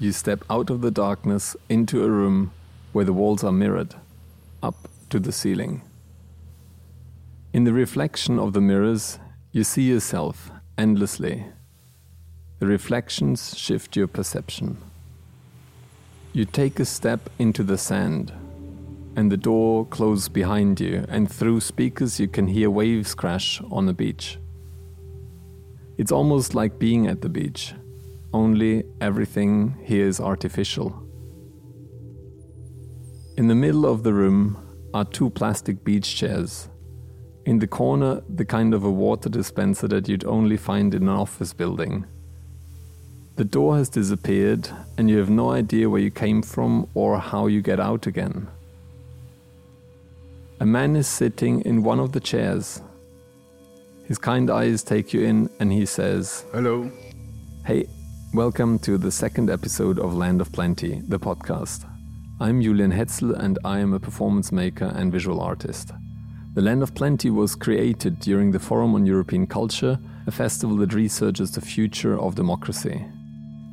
you step out of the darkness into a room where the walls are mirrored, up to the ceiling. In the reflection of the mirrors, you see yourself endlessly. The reflections shift your perception. You take a step into the sand, and the door closes behind you, and through speakers, you can hear waves crash on the beach. It's almost like being at the beach, only everything here is artificial. In the middle of the room are two plastic beach chairs. In the corner, the kind of a water dispenser that you'd only find in an office building. The door has disappeared, and you have no idea where you came from or how you get out again. A man is sitting in one of the chairs. His kind eyes take you in, and he says, Hello. Hey, welcome to the second episode of Land of Plenty, the podcast. I'm Julian Hetzel, and I am a performance maker and visual artist. The Land of Plenty was created during the Forum on European Culture, a festival that researches the future of democracy.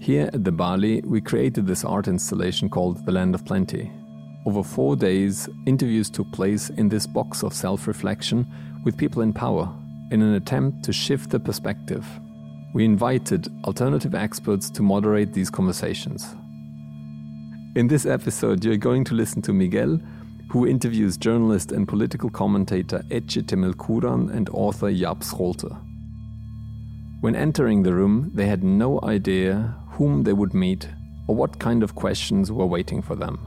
Here at the Balie, we created this art installation called The Land of Plenty. Over four days, interviews took place in this box of self reflection with people in power in an attempt to shift the perspective. We invited alternative experts to moderate these conversations. In this episode, you're going to listen to Miguel, who interviews journalist and political commentator Ece Temelkuran and author Jaap Scholten. When entering the room, they had no idea whom they would meet or what kind of questions were waiting for them.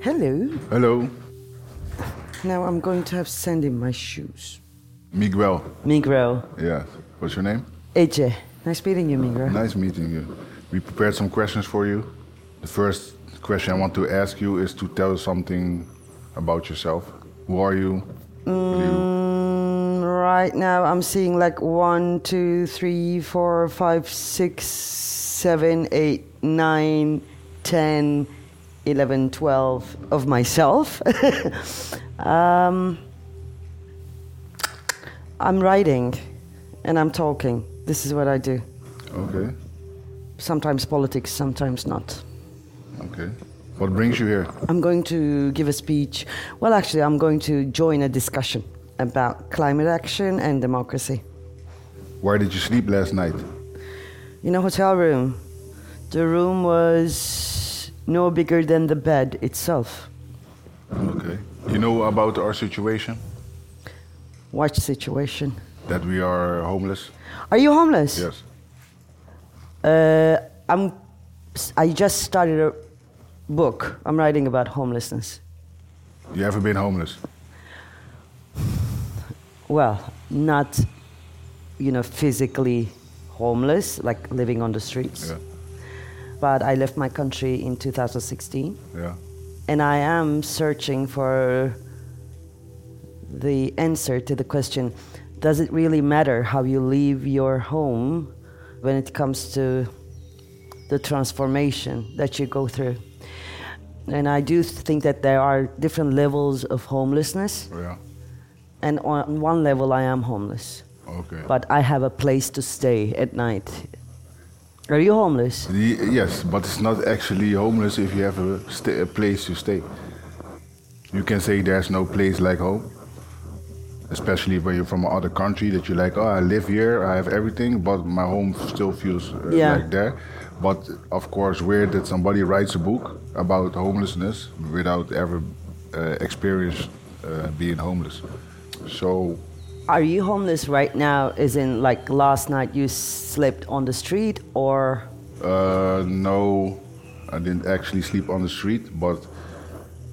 Hello. Hello. Now I'm going to have sand in my shoes. Miguel. Miguel. Yeah. What's your name? Ece. Nice meeting you, Miguel. Nice meeting you. We prepared some questions for you. The first question I want to ask you is to tell us something about yourself. Who are you? What do you- Mm, right now I'm seeing like one, two, three, four, five, six, seven, eight, nine, ten, eleven, twelve of myself. um, I'm writing and I'm talking. This is what I do. Okay. Sometimes politics, sometimes not. Okay. What brings you here? I'm going to give a speech. Well, actually, I'm going to join a discussion about climate action and democracy. Where did you sleep last night? In a hotel room, the room was no bigger than the bed itself. Okay. You know about our situation? What situation? That we are homeless? Are you homeless? Yes. Uh, I'm. I just started a book. I'm writing about homelessness. You ever been homeless? Well, not, you know, physically homeless, like living on the streets. Yeah. But I left my country in 2016. Yeah. and I am searching for the answer to the question does it really matter how you leave your home when it comes to the transformation that you go through? And I do think that there are different levels of homelessness, oh, Yeah. and on one level, I am homeless, Okay. but I have a place to stay at night. Are you homeless? The- yes, but it's not actually homeless if you have a, a place to stay. You can say there's no place like home, especially when you're from another country that you're like, oh, I live here, I have everything, but my home still feels uh, Yeah. like there. But of course, weird that somebody writes a book about homelessness without ever uh, experience uh, being homeless. So Are you homeless right now? Is in like last night you slept on the street or Uh, no, I didn't actually sleep on the street, but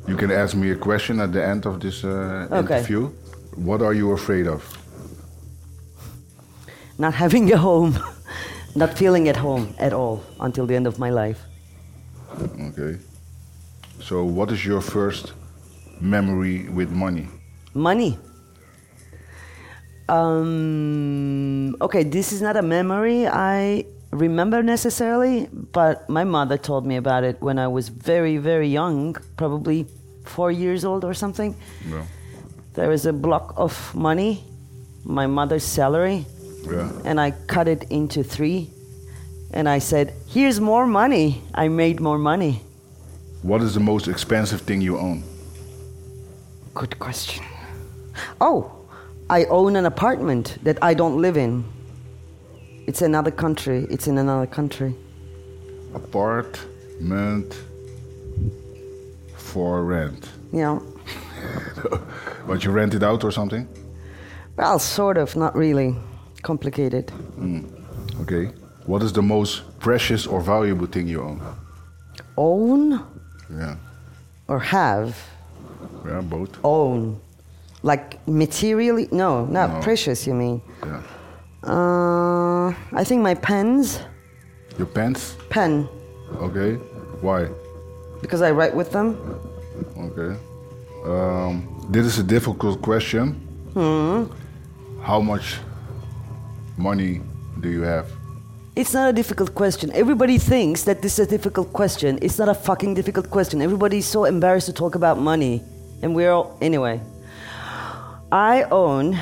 you can ask me a question at the end of this uh, Okay. interview. What are you afraid of? not having a home, not feeling at home at all until the end of my life? Okay. So, what is your first memory with money? Money. Um, okay, this is not a memory I remember necessarily, but my mother told me about it when I was very, very young, probably four years old or something. Yeah. There was a block of money, my mother's salary, Yeah. and I cut it into three. And I said, Here's more money. I made more money. What is the most expensive thing you own? Good question. Oh, I own an apartment that I don't live in. It's another country. It's in another country. Apartment for rent. Yeah. But you rent it out or something? Well, sort of, not really. Complicated. Hmm. Okay. What is the most precious or valuable thing you own? Own Yeah. or have? Yeah, both. Own. Like materially? No, not No. precious, you mean. Yeah. Uh, I think my pens. Your pens Pen. Okay. Why? Because I write with them. Okay. Um, this is a difficult question. hmm. How much money do you have? It's not a difficult question. Everybody thinks that this is a difficult question. It's not a fucking difficult question. Everybody's so embarrassed to talk about money. And we're all. Anyway. I own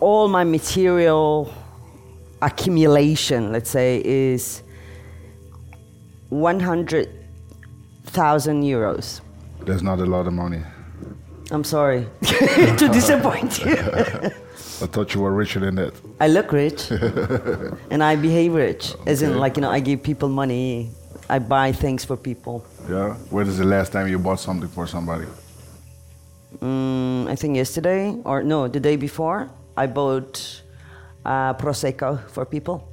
all my material accumulation, let's say, is 100,000 euros. There's not a lot of money. I'm sorry to disappoint you. I thought you were richer than that. I look rich and I behave rich. As in, like, you know, I give people money, I buy things for people. Yeah. When is the last time you bought something for somebody? Mm, I think yesterday, or no, the day before, I bought uh, Prosecco for people.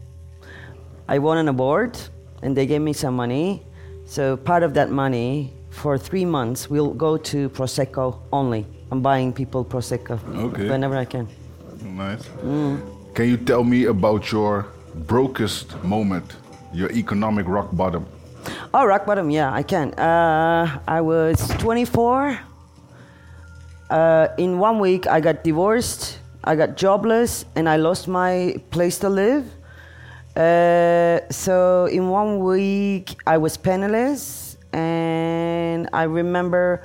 I won an award and they gave me some money. So part of that money for three months will go to Prosecco only. I'm buying people Prosecco Okay. whenever I can. Nice. Can you tell me about your brokest moment, your economic rock bottom? Oh, rock bottom, yeah, I can. Uh, I was 24. Uh, in one week, I got divorced, I got jobless, and I lost my place to live. Uh, so, in one week, I was penniless, and I remember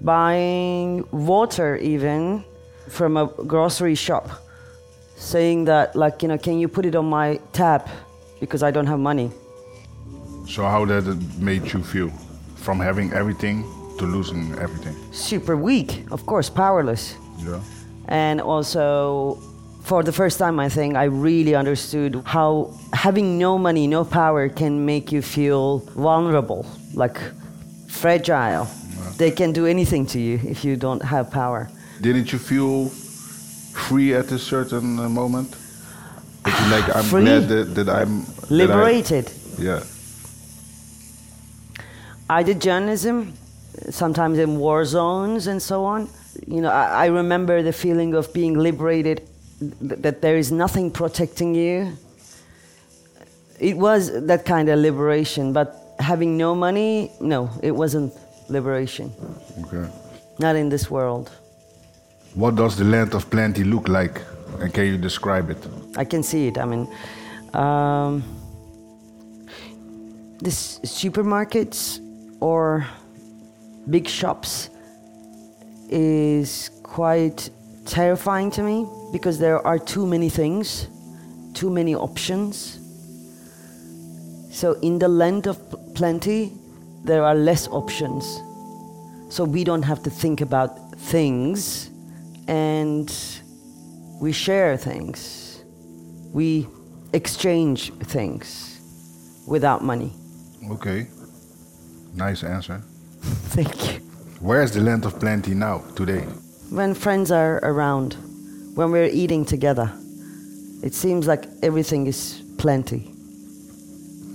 buying water even from a grocery shop, saying that, like, you know, can you put it on my tap because I don't have money. So how it made you feel from having everything to losing everything? super weak, of course, powerless. Yeah. And also, for the first time, I think I really understood how having no money, no power can make you feel vulnerable, like fragile. They can do anything to you if you don't have power. Didn't you feel free at a certain uh, moment? Like, I'm Free? glad that, that I'm that I- Liberated. yeah. I did journalism, sometimes in war zones and so on. You know, I, I remember the feeling of being liberated, th- that there is nothing protecting you. It was that kind of liberation, but having no money, no, it wasn't liberation. Okay. Not in this world. What does the land of plenty look like, and can you describe it? I can see it. I mean, um, this supermarkets or big shops is quite terrifying to me because there are too many things, too many options. So in the land of plenty, there are less options. So we don't have to think about things and we share things. We exchange things without money. Okay. Nice answer. Thank you. Where's the land of plenty now, today? When friends are around, when we're eating together, it seems like everything is plenty.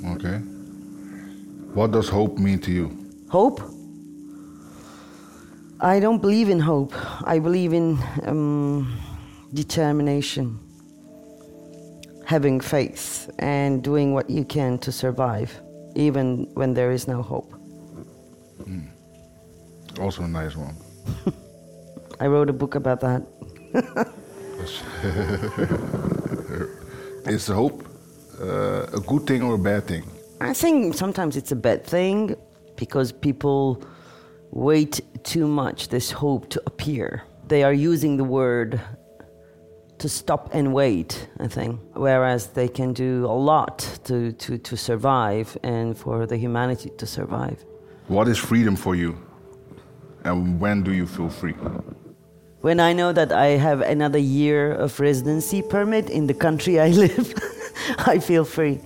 Okay. What does hope mean to you? Hope? I don't believe in hope. I believe in um, determination, having faith, and doing what you can to survive, even when there is no hope. Also a nice one. I wrote a book about that. Is hope uh, a good thing or a bad thing? I think sometimes it's a bad thing because people wait too much this hope to appear. They are using the word to stop and wait, I think, whereas they can do a lot to, to, to survive and for the humanity to survive. What is freedom for you? And when do you feel free? When I know that I have another year of residency permit in the country I live, I feel free.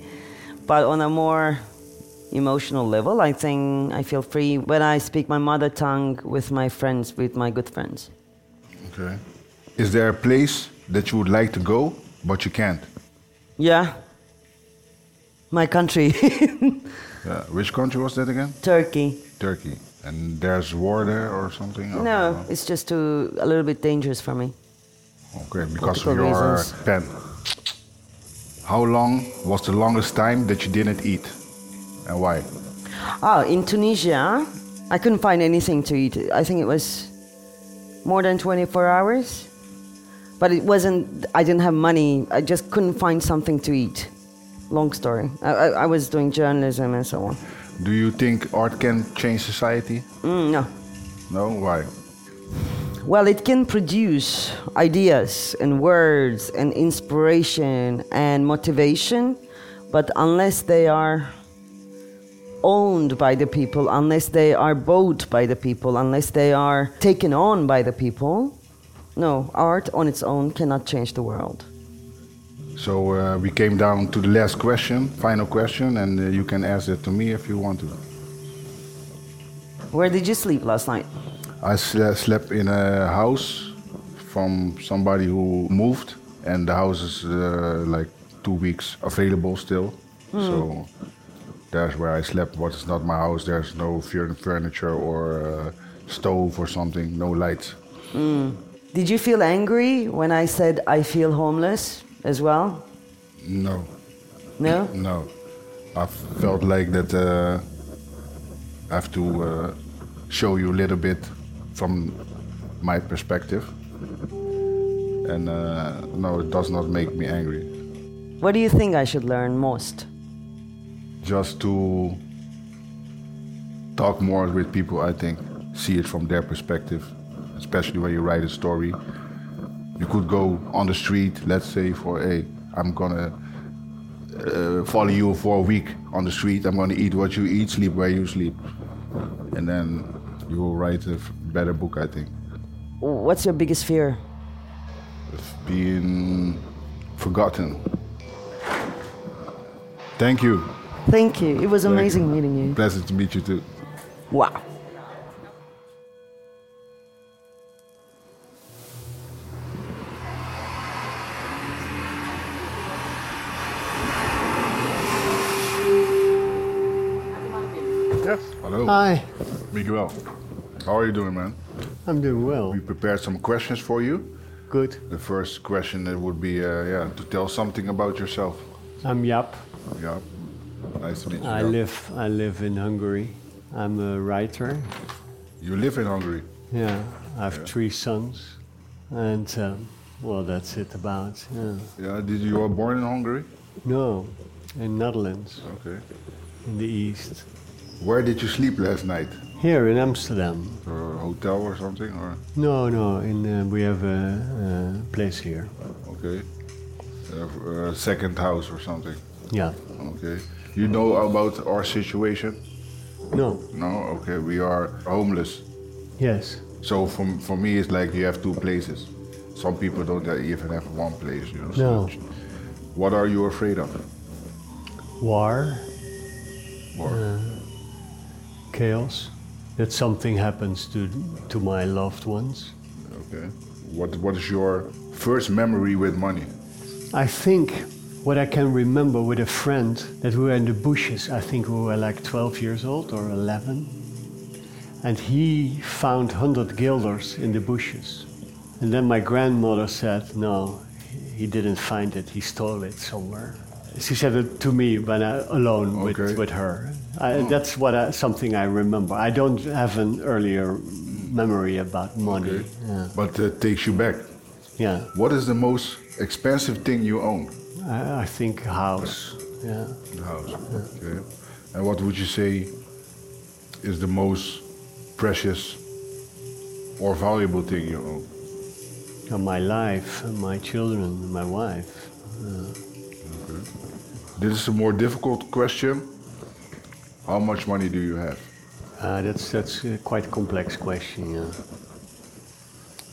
But on a more emotional level, I think I feel free when I speak my mother tongue with my friends, with my good friends. Okay. Is there a place that you would like to go, but you can't? Yeah. My country, Yeah. Which country was that again? Turkey. Turkey. And there's war there or something? Or- No, it's just too a little bit dangerous for me. Okay, because Political of your reasons. pen. How long was the longest time that you didn't eat? And why? Ah, in Tunisia, I couldn't find anything to eat. I think it was more than 24 hours. But it wasn't, I didn't have money. I just couldn't find something to eat. Long story. I, I, I was doing journalism and so on. Do you think art can change society? Mm, no. No? Why? Well, it can produce ideas and words and inspiration and motivation, but unless they are owned by the people, unless they are bought by the people, unless they are taken on by the people, no, art on its own cannot change the world. So uh, we came down to the last question, final question, and uh, you can ask it to me if you want to. Where did you sleep last night? I sle- slept in a house from somebody who moved, and the house is uh, like two weeks available still. So that's where I slept. What is not my house? There's no furniture or uh, stove or something. No lights. Did you feel angry when I said I feel homeless as well? No, No? no. I felt like that. Uh, I have to uh, show you a little bit from my perspective. And uh, no, it does not make me angry. What do you think I should learn most? just to talk more with people, I think, see it from their perspective, especially when you write a story. You could go on the street, let's say, for, hey, I'm gonna uh, follow you for a week on the street, I'm gonna eat what you eat, sleep where you sleep. And then you will write a f- better book, I think. What's your biggest fear? Being forgotten. Thank you. Thank you. It was Thank amazing you. meeting you. Pleasant to meet you too. Wow. Hi, Miguel. How are you doing, man? I'm doing well. We prepared some questions for you. Good. The first question would be, uh, yeah, to tell something about yourself. I'm Jaap. Yeah. Nice to meet you. I Jaap. live I live in Hungary. I'm a writer. You live in Hungary. Yeah, I have three sons, and um, well, that's it about. Yeah. Yeah. Did you were born in Hungary? No, in Netherlands, Okay. in the east. Where did you sleep last night? Here in Amsterdam. A hotel or something, or No, no. In uh, we have a, a place here. okay, a, a second house or something. Yeah. Okay. You know about our situation? No. No. Okay. We are homeless. Yes. So for, for me, it's like you have two places. Some people don't even have one place, you know. No. it's- What are you afraid of? War, Or chaos. That something happens to to my loved ones. okay. What what is your first memory with money? I think what I can remember with a friend that we were in the bushes. I think we were like 12 years old or 11. And he found 100 guilders in the bushes. And then my grandmother said, No, he didn't find it, he stole it somewhere. She said it to me when I alone Okay. with, with her. I, That's what I, something I remember. I don't have an earlier memory about money. Okay. Yeah. But it takes you back. yeah. What is the most expensive thing you own? I, I think house. Yeah. The house. Okay. And what would you say is the most precious or valuable thing you own? Uh, my life, uh, my children, my wife. Uh, This is a more difficult question. How much money do you have? uh, that's that's a quite complex question. Yeah.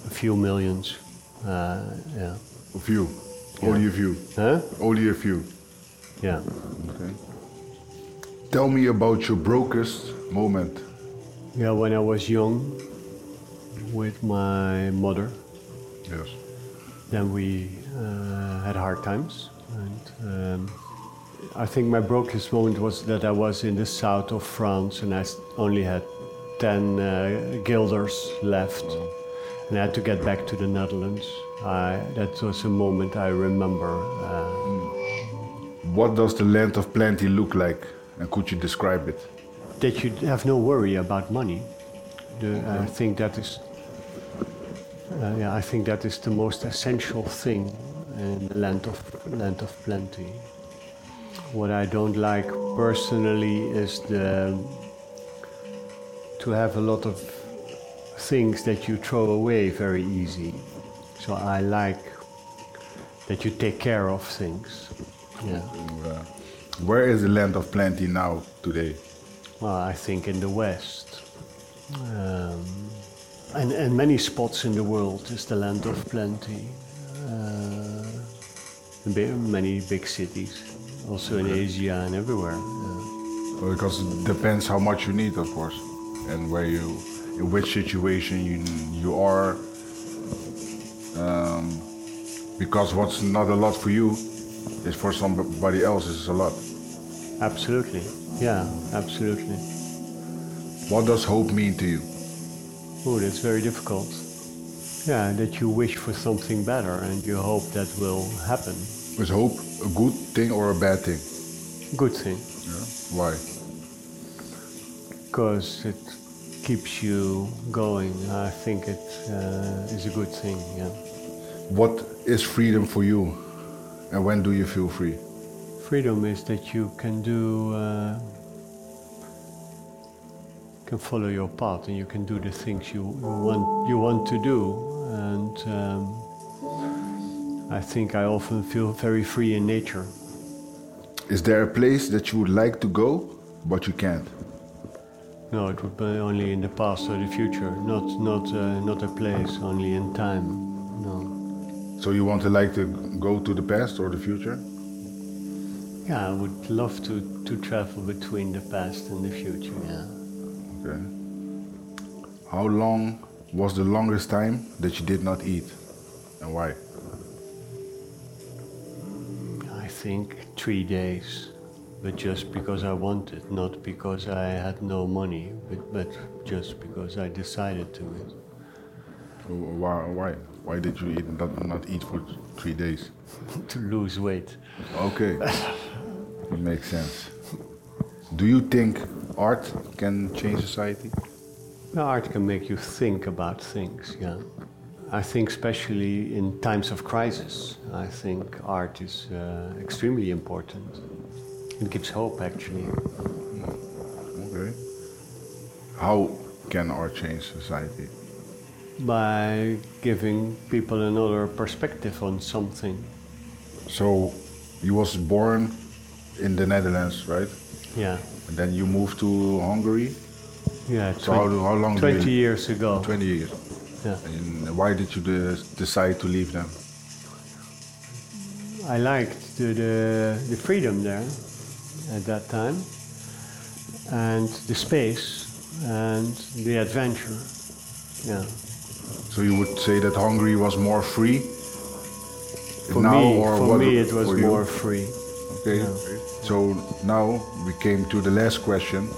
A few millions. Uh, yeah. A few. Only a few. Huh? Only a few. Yeah. Okay. Tell me about your brokest moment. Yeah. When I was young, with my mother, Yes. then we uh, had hard times, and um, I think my brokest moment was that I was in the south of France and I only had ten uh, guilders left, and I had to get back to the Netherlands. I, that was a moment I remember. Uh, What does the land of plenty look like? And could you describe it? that you have no worry about money. The, I think that is, uh, yeah, I think that is the most essential thing in the land of land of plenty. What I don't like personally is the to have a lot of things that you throw away very easy. So I like that you take care of things. Yeah. Uh, where is the land of plenty now today? Well, I think in the West. Um, and, and many spots in the world is the land of plenty. Uh, many big cities, also in Asia and everywhere. yeah. Because it depends how much you need, of course, and where you, in which situation you you are. Um, because what's not a lot for you is for somebody else is a lot. Absolutely. Yeah, absolutely. What does hope mean to you? Oh, that's very difficult. Yeah, that you wish for something better and you hope that will happen. Is hope a good thing or a bad thing? Good thing, Yeah. Why? because it keeps you going. I think it uh, is a good thing, yeah. What is freedom for you, and when do you feel free? Freedom is that you can do, uh, can follow your path, and you can do the things you, want you want to do. And um, I think I often feel very free in nature. Is there a place that you would like to go, but you can't? No, it would be only in the past or the future, not not uh, not a place, only in time. No. So you want to like to go to the past or the future? Yeah, I would love to to travel between the past and the future. Yeah. Okay. How long was the longest time that you did not eat, and why? Think three days, but just because I wanted, not because I had no money, but, but just because I decided to. Why? Why? Why did you eat, not, not eat for three days? to lose weight. Okay, it makes sense. Do you think art can change society? Art can make you think about things, yeah. I think, especially in times of crisis, I think art is uh, extremely important. It gives hope, actually. Okay. How can art change society? By giving people another perspective on something. So, you was born in the Netherlands, right? Yeah. And then you moved to Hungary. Yeah, So how, how long? do 20 you, years ago. Twenty years. Yeah. And why did you de- decide to leave them? I liked the, the, the freedom there at that time, and the space, and the adventure. Yeah. So you would say that Hungary was more free For now, me, or for me, it was you? more free. Okay. Yeah. So now we came to the last question,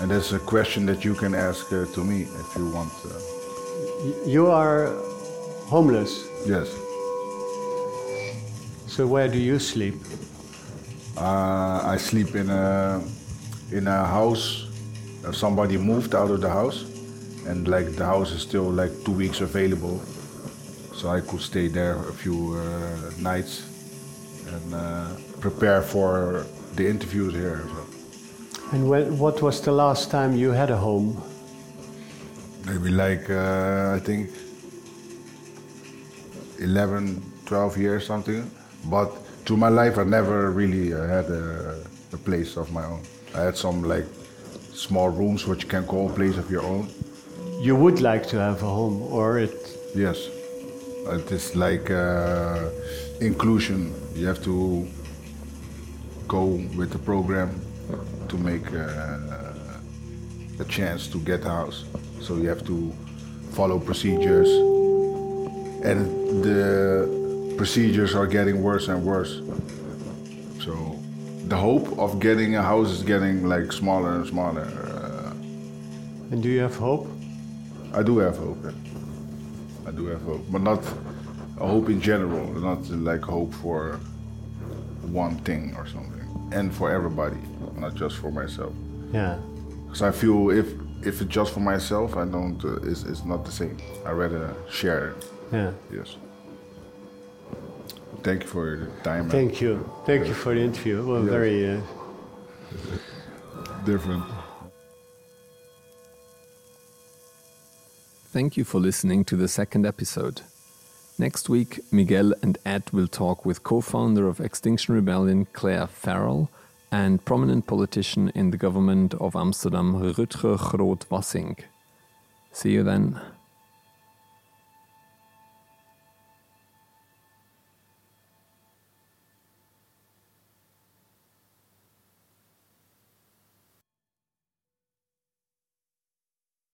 and that's a question that you can ask uh, to me if you want. Uh, You are homeless, yes. so where do you sleep? Uh, I sleep in a in a house. Somebody moved out of the house, and like the house is still like two weeks available, so I could stay there a few uh, nights. and uh, prepare for the interviews here. And when, what was the last time you had a home? Maybe like uh, I think 11, 12 years something. But to my life, I never really uh, had a, a place of my own. I had some like small rooms, which you can call a place of your own. You would like to have a home, or it. Yes, it is like uh, inclusion. You have to go with the program to make uh, a chance to get a house. So you have to follow procedures, and the procedures are getting worse and worse. So the hope of getting a house is getting like smaller and smaller. Uh, And do you have hope? I do have hope. yeah. I do have hope, but not a hope in general. Not like hope for one thing or something, and for everybody, not just for myself. Yeah. Because I feel if if it's just for myself, I don't. Uh, it's, it's not the same. I rather share. it. Yeah. Yes. Thank you for your time. Thank you. Thank you for the interview. Well, Yeah. very. Uh, Different. Thank you for listening to the second episode. Next week, Miguel and Ed will talk with co founder of Extinction Rebellion, Clare Farrell, and prominent politician in the government of Amsterdam, Rutger Groot Wassink. See you then.